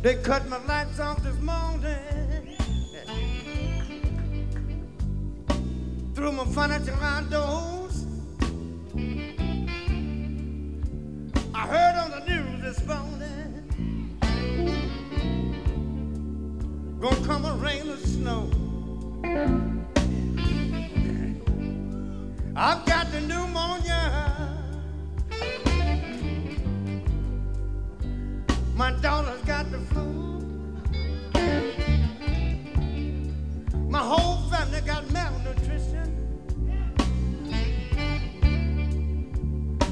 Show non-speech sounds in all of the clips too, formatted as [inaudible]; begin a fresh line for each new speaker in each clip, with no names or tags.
They cut my lights off this morning. Threw my furniture outdoors. I heard on the news this morning. Gonna come a rain or snow. I've got the pneumonia. My daughter's got the flu. My whole family got malnutrition.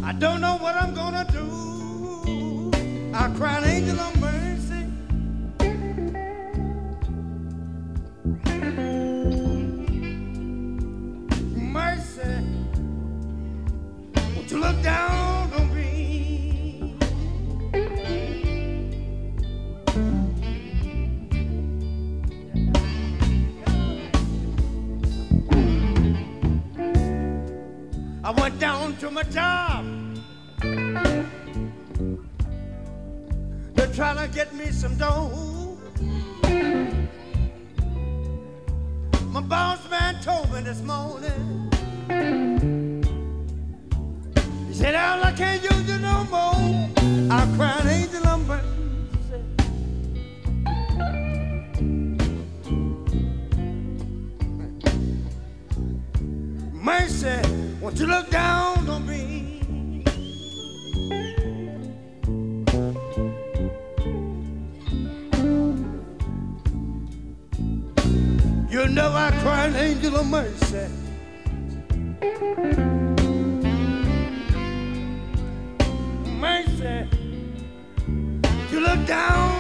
I don't know what I'm gonna do. I cried angel of some dough. My boss man told me this morning. You know I cry an angel of mercy. Mercy, you look down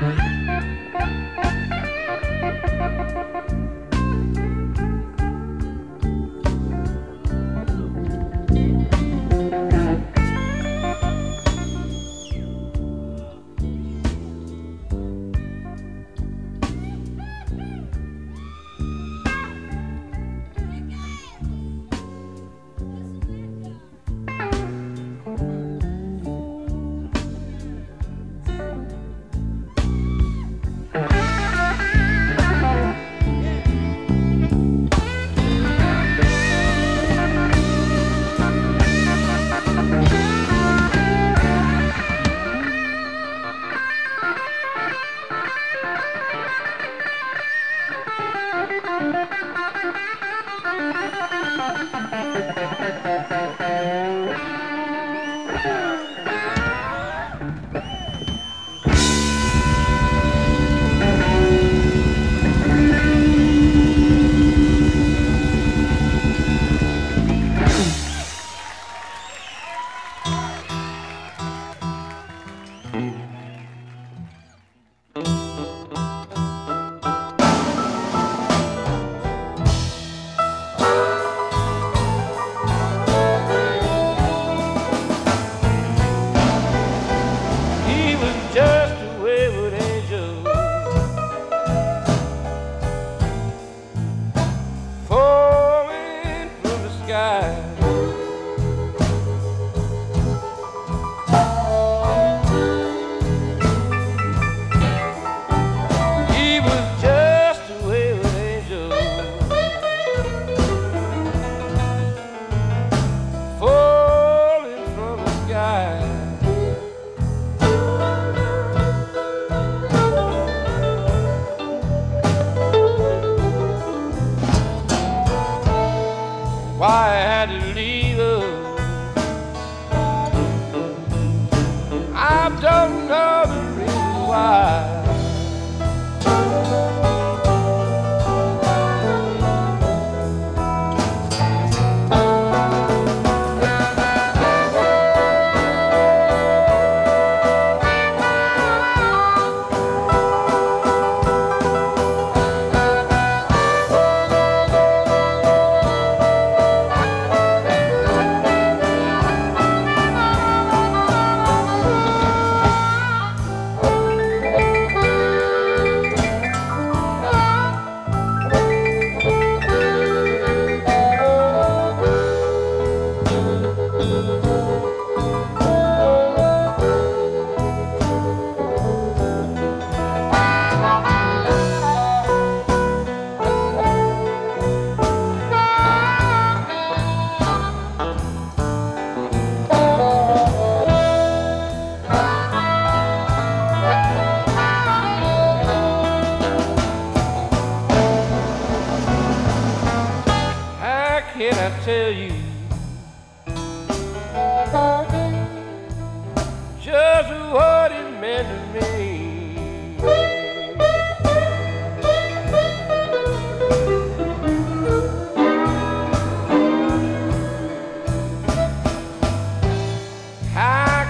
He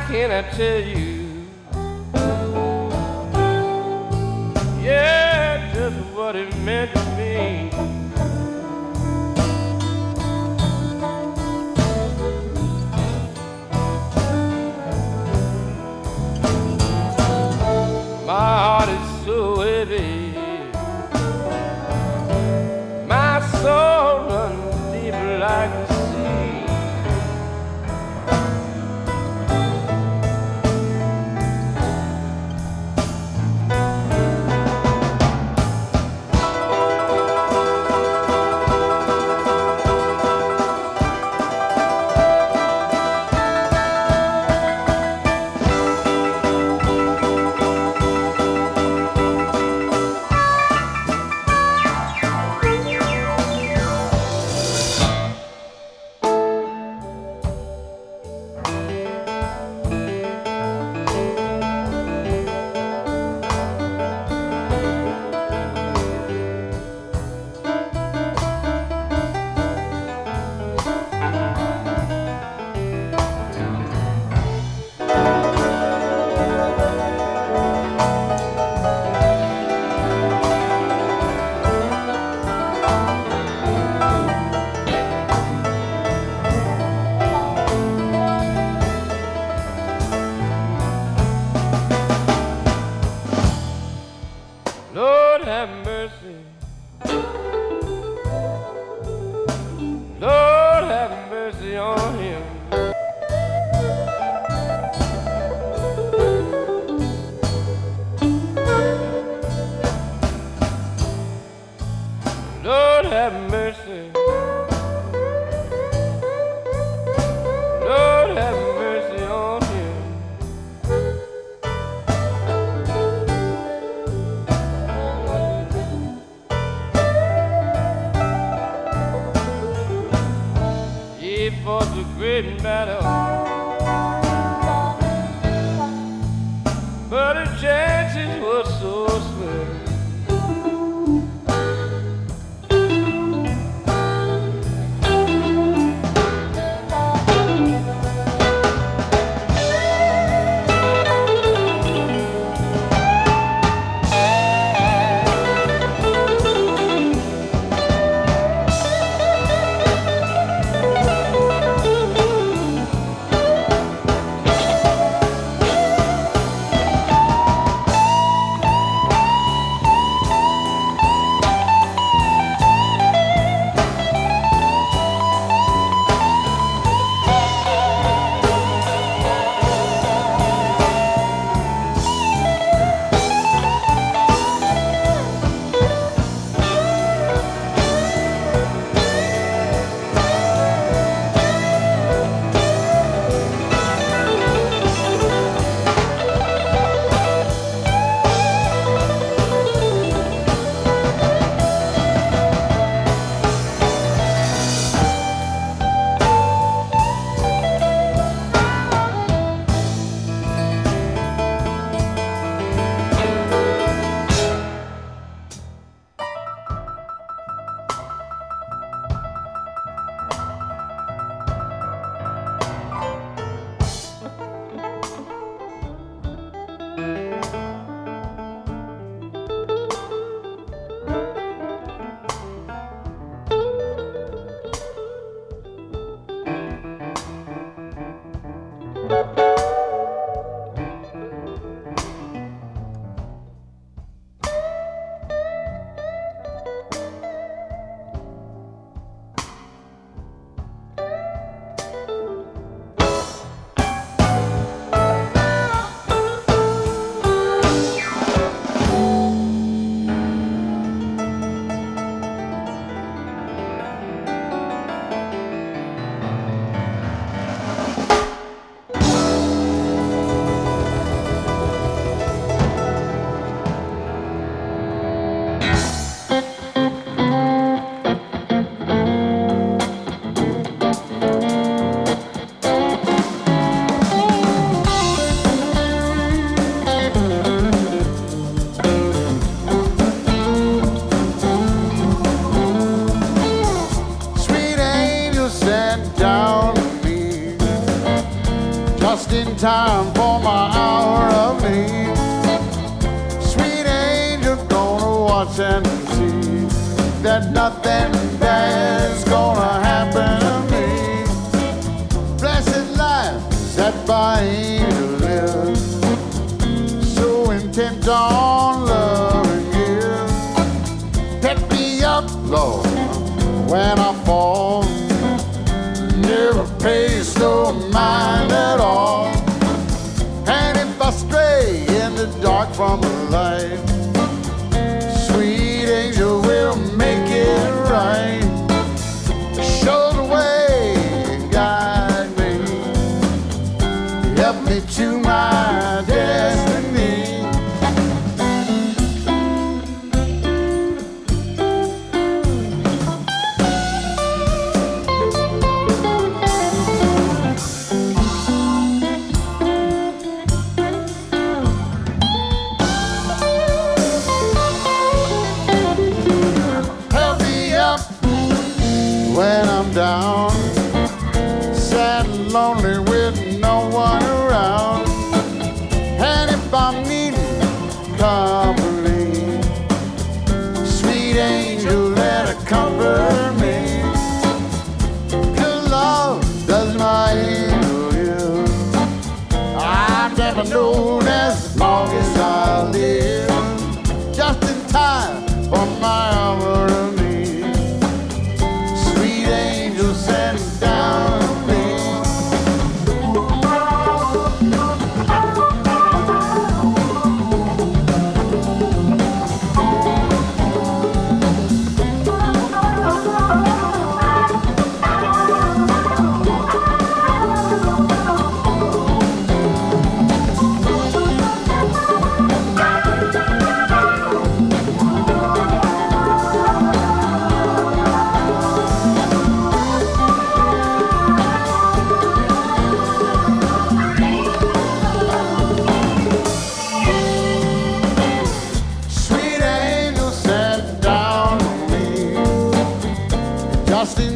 can I tell you?
have mercy. time for my hour of need. Sweet angels gonna watch and see that nothing. I'm alive.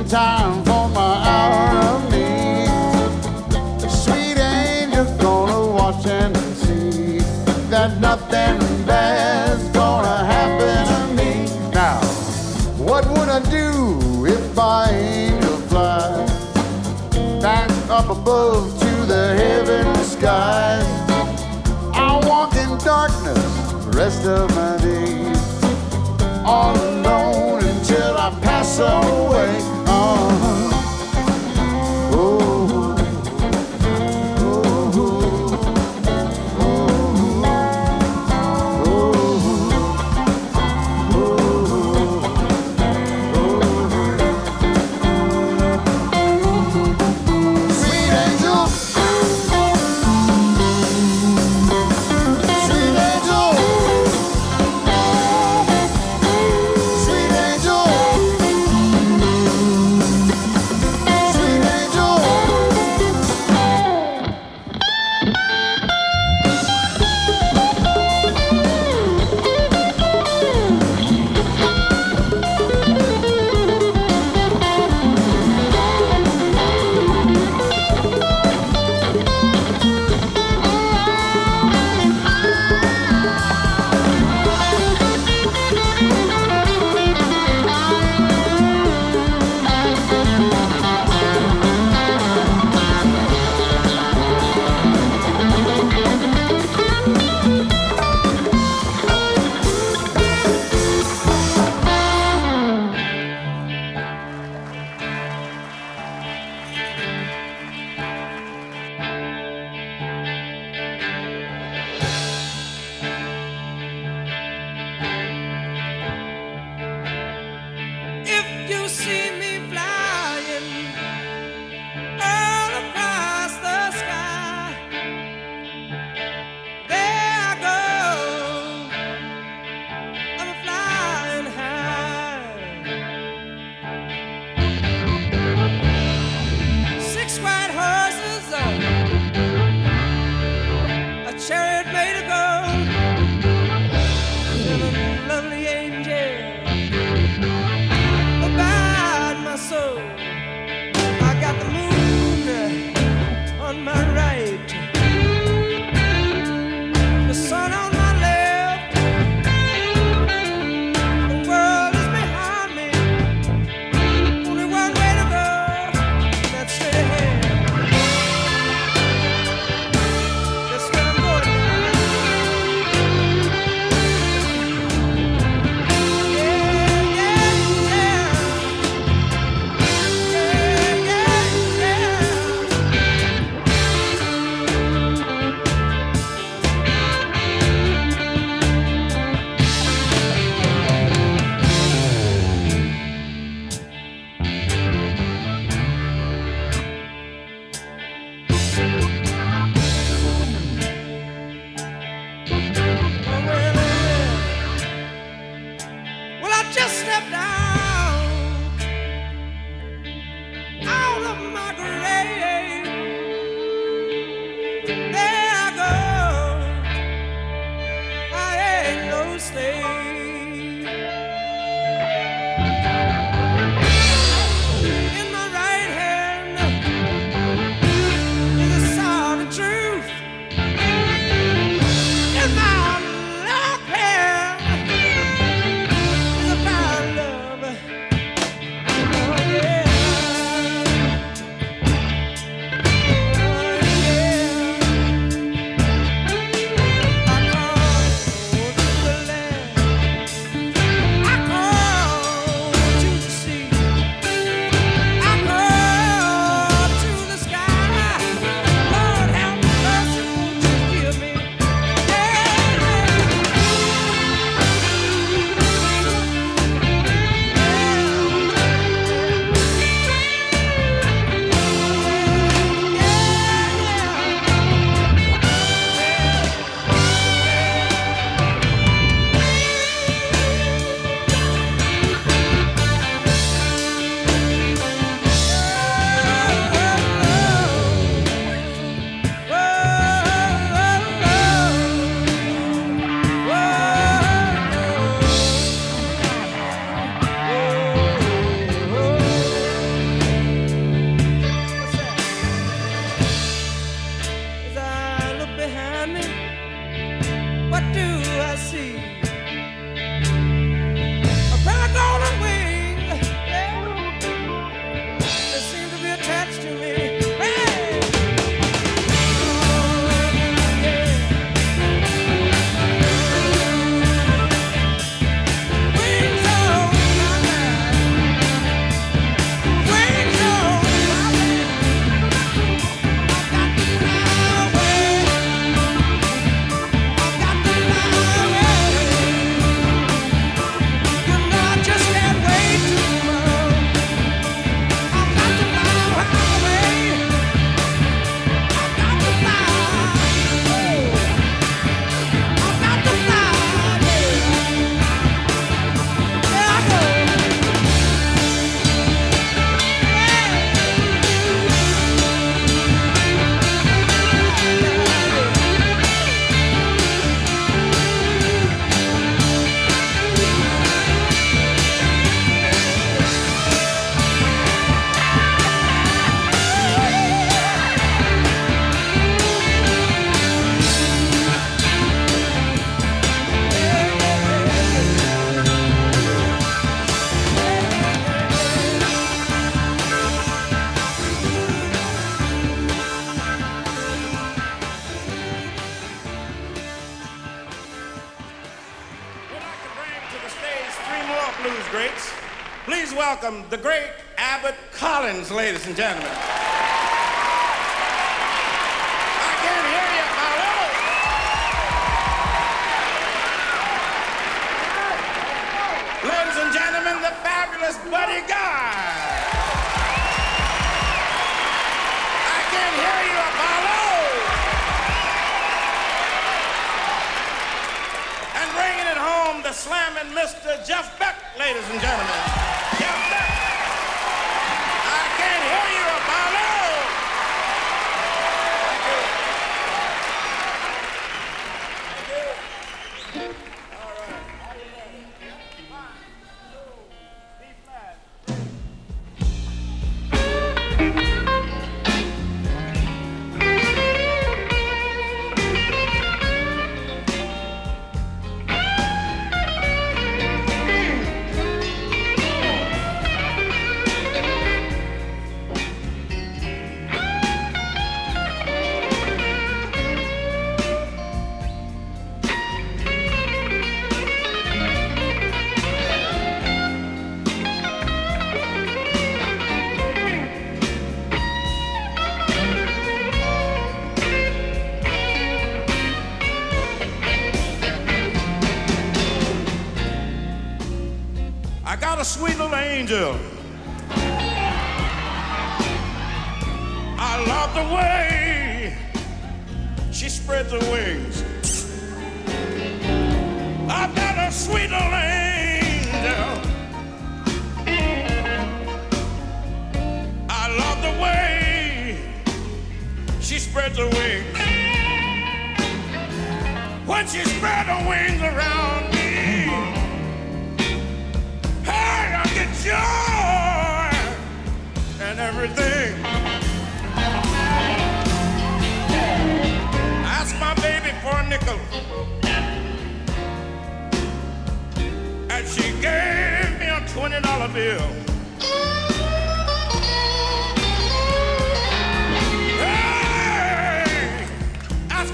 time.
Slave.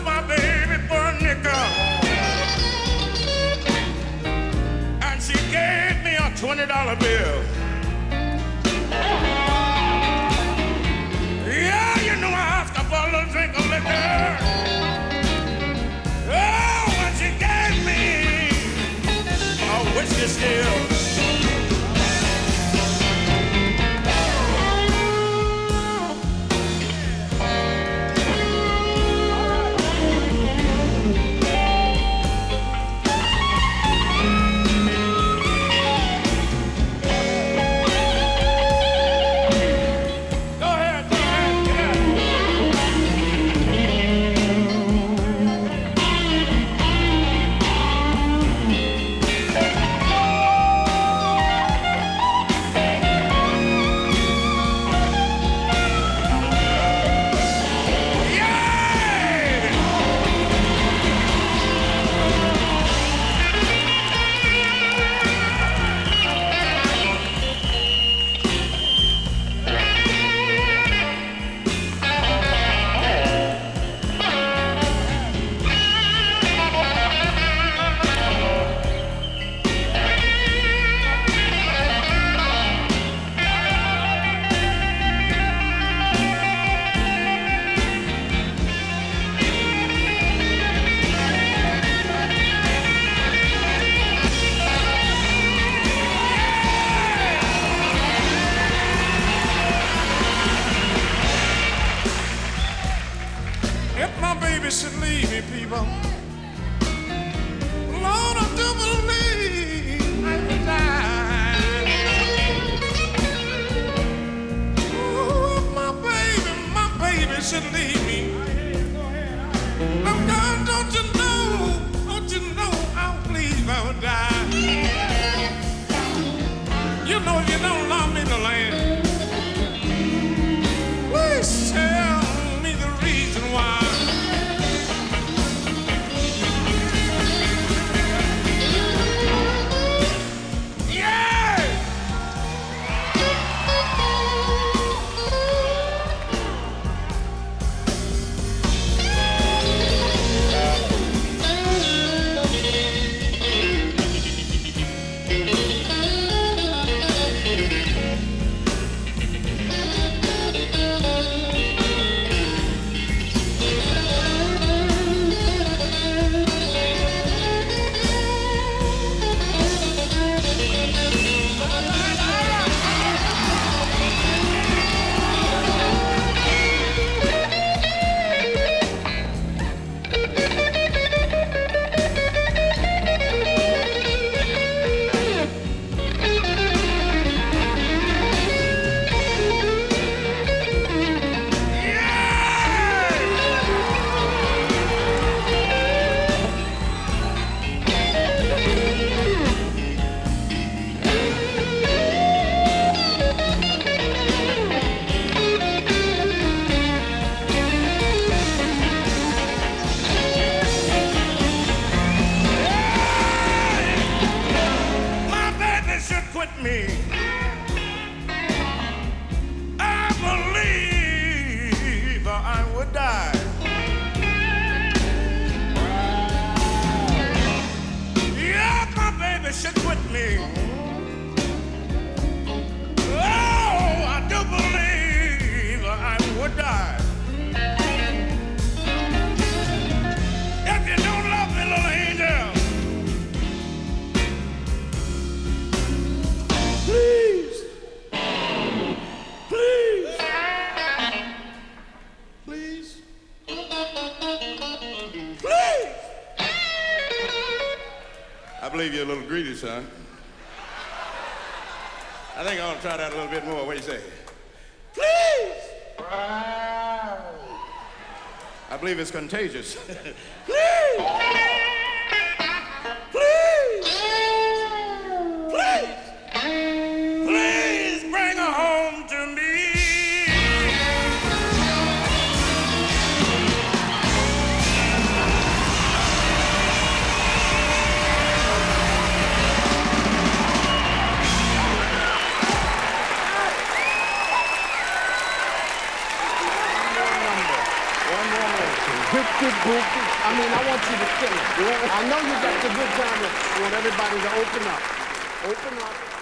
my
baby for a nickel. And she gave me a $20 bill. Yeah, you know I for a drink of liquor. Oh, she gave me a whiskey still. Me. Oh, I do believe I would die. If you don't love me, little angel, please, please, please, please. I believe you're a little greedy, son. I think I want to try that a little bit more. What do you say? Please! Wow. I believe it's contagious. [laughs] Please!
Good. I mean, I want you to sing. I know you got the good time. I want everybody to open up. Open up.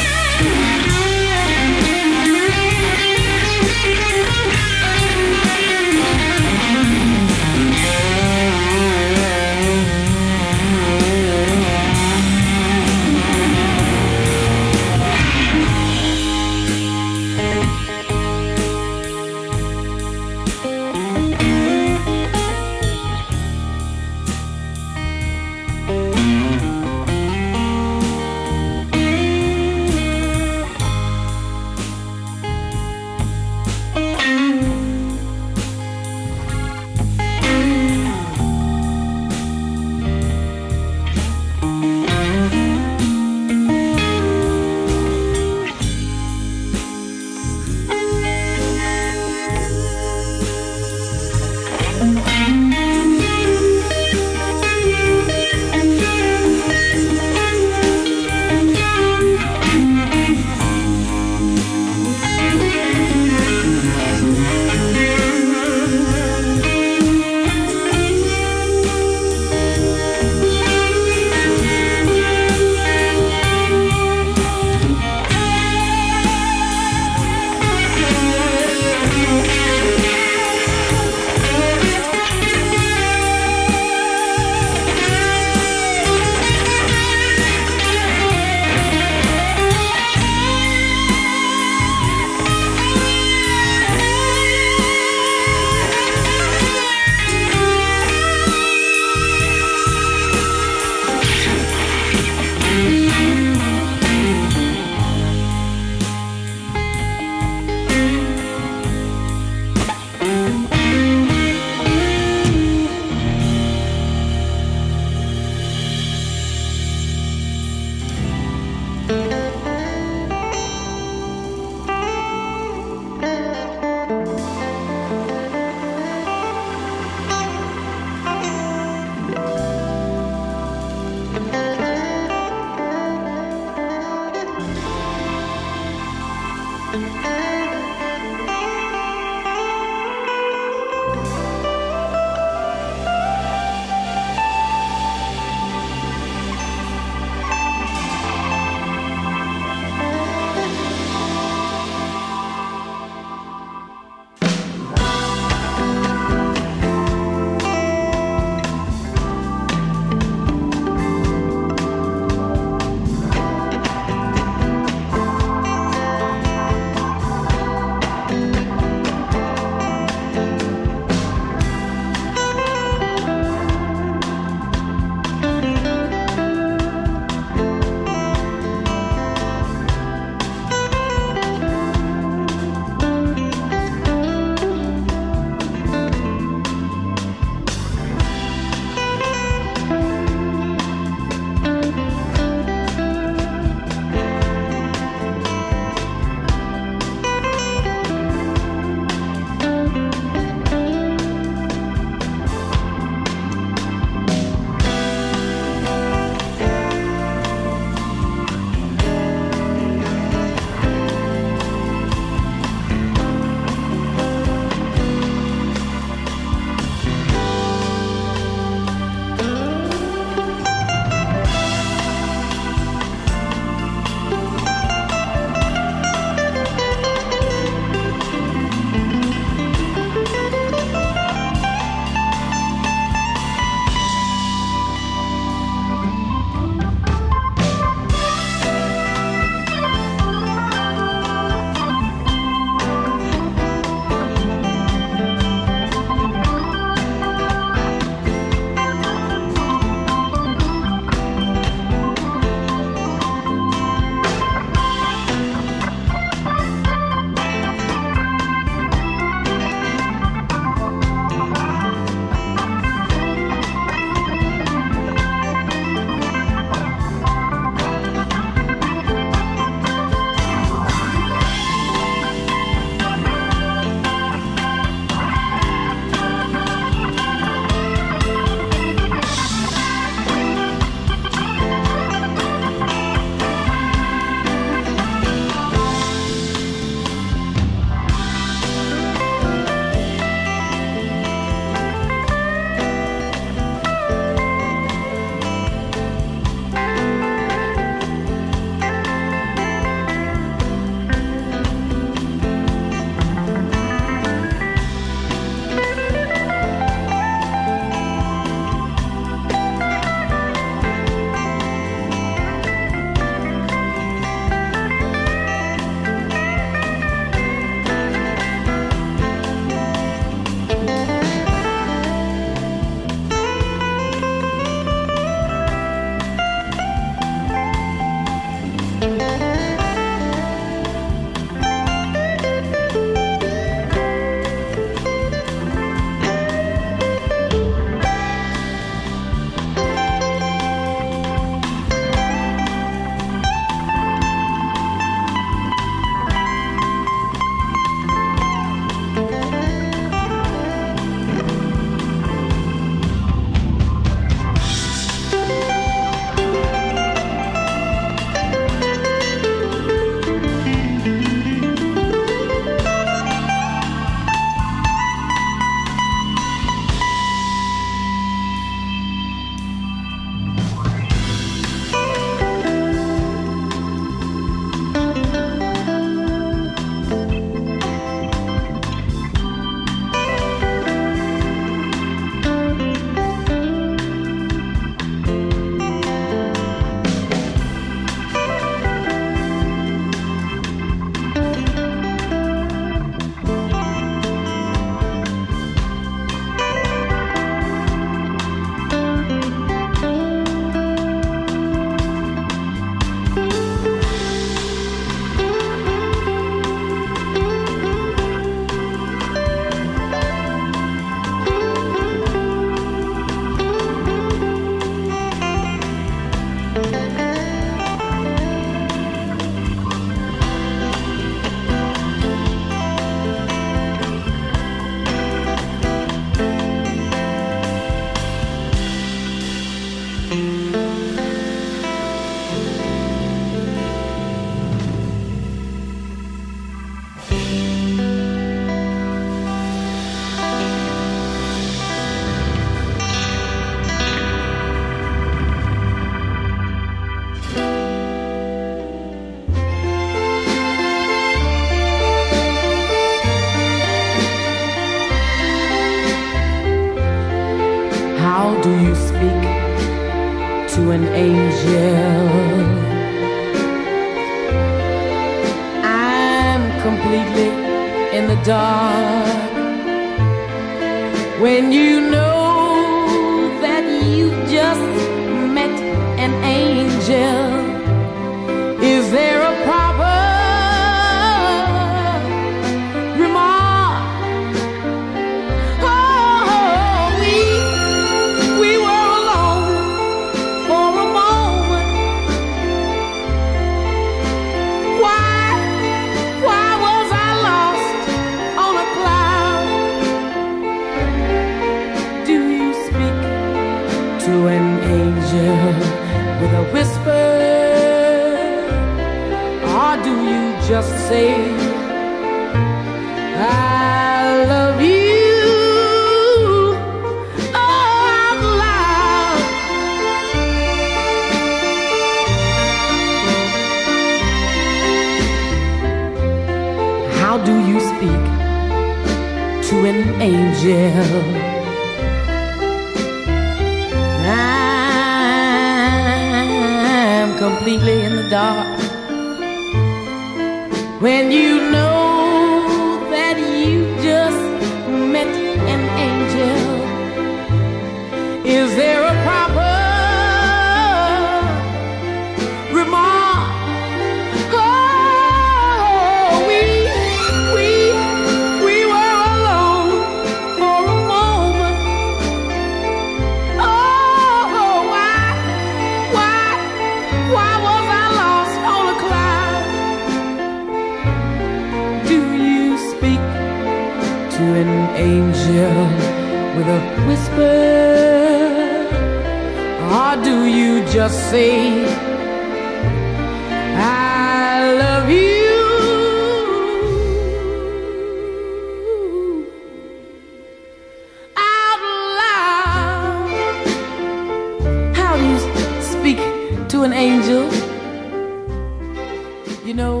You know,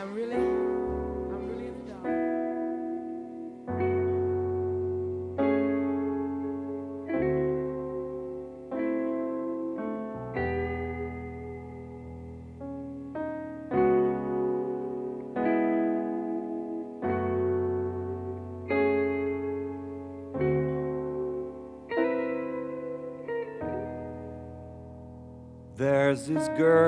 I'm
really, I'm really in the dark.
There's this girl.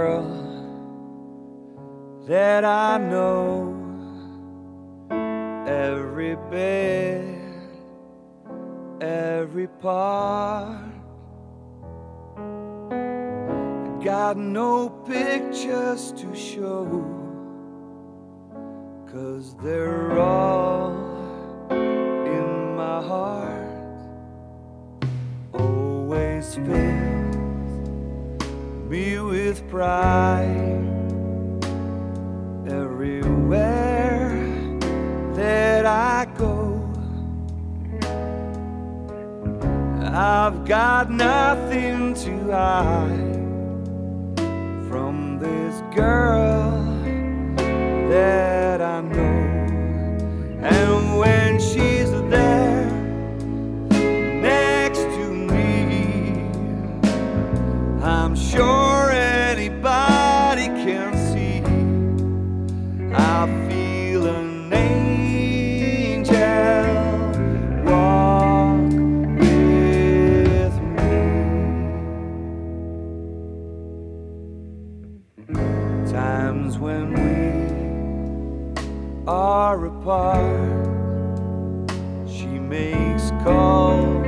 makes calls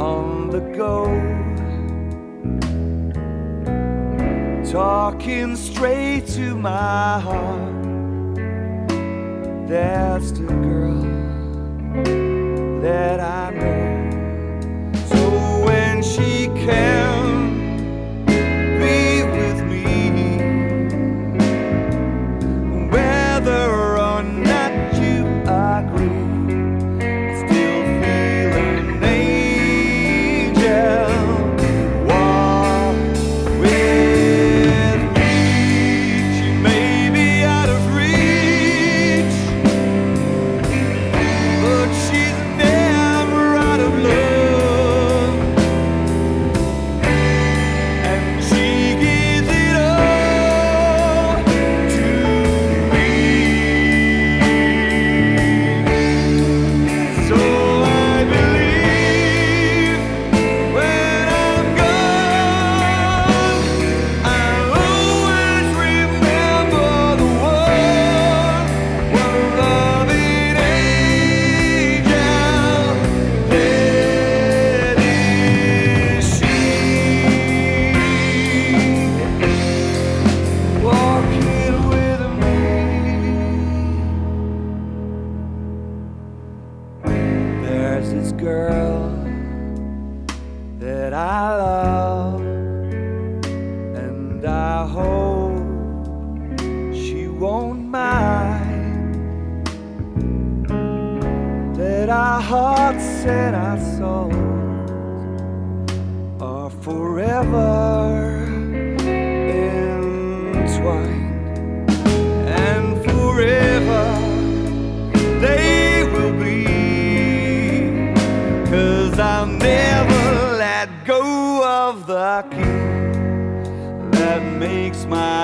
on the go. Talking straight to my heart. That's the girl that I know. So when she comes. Forever entwined and forever they will be. Cause I'll never let go of the key that makes my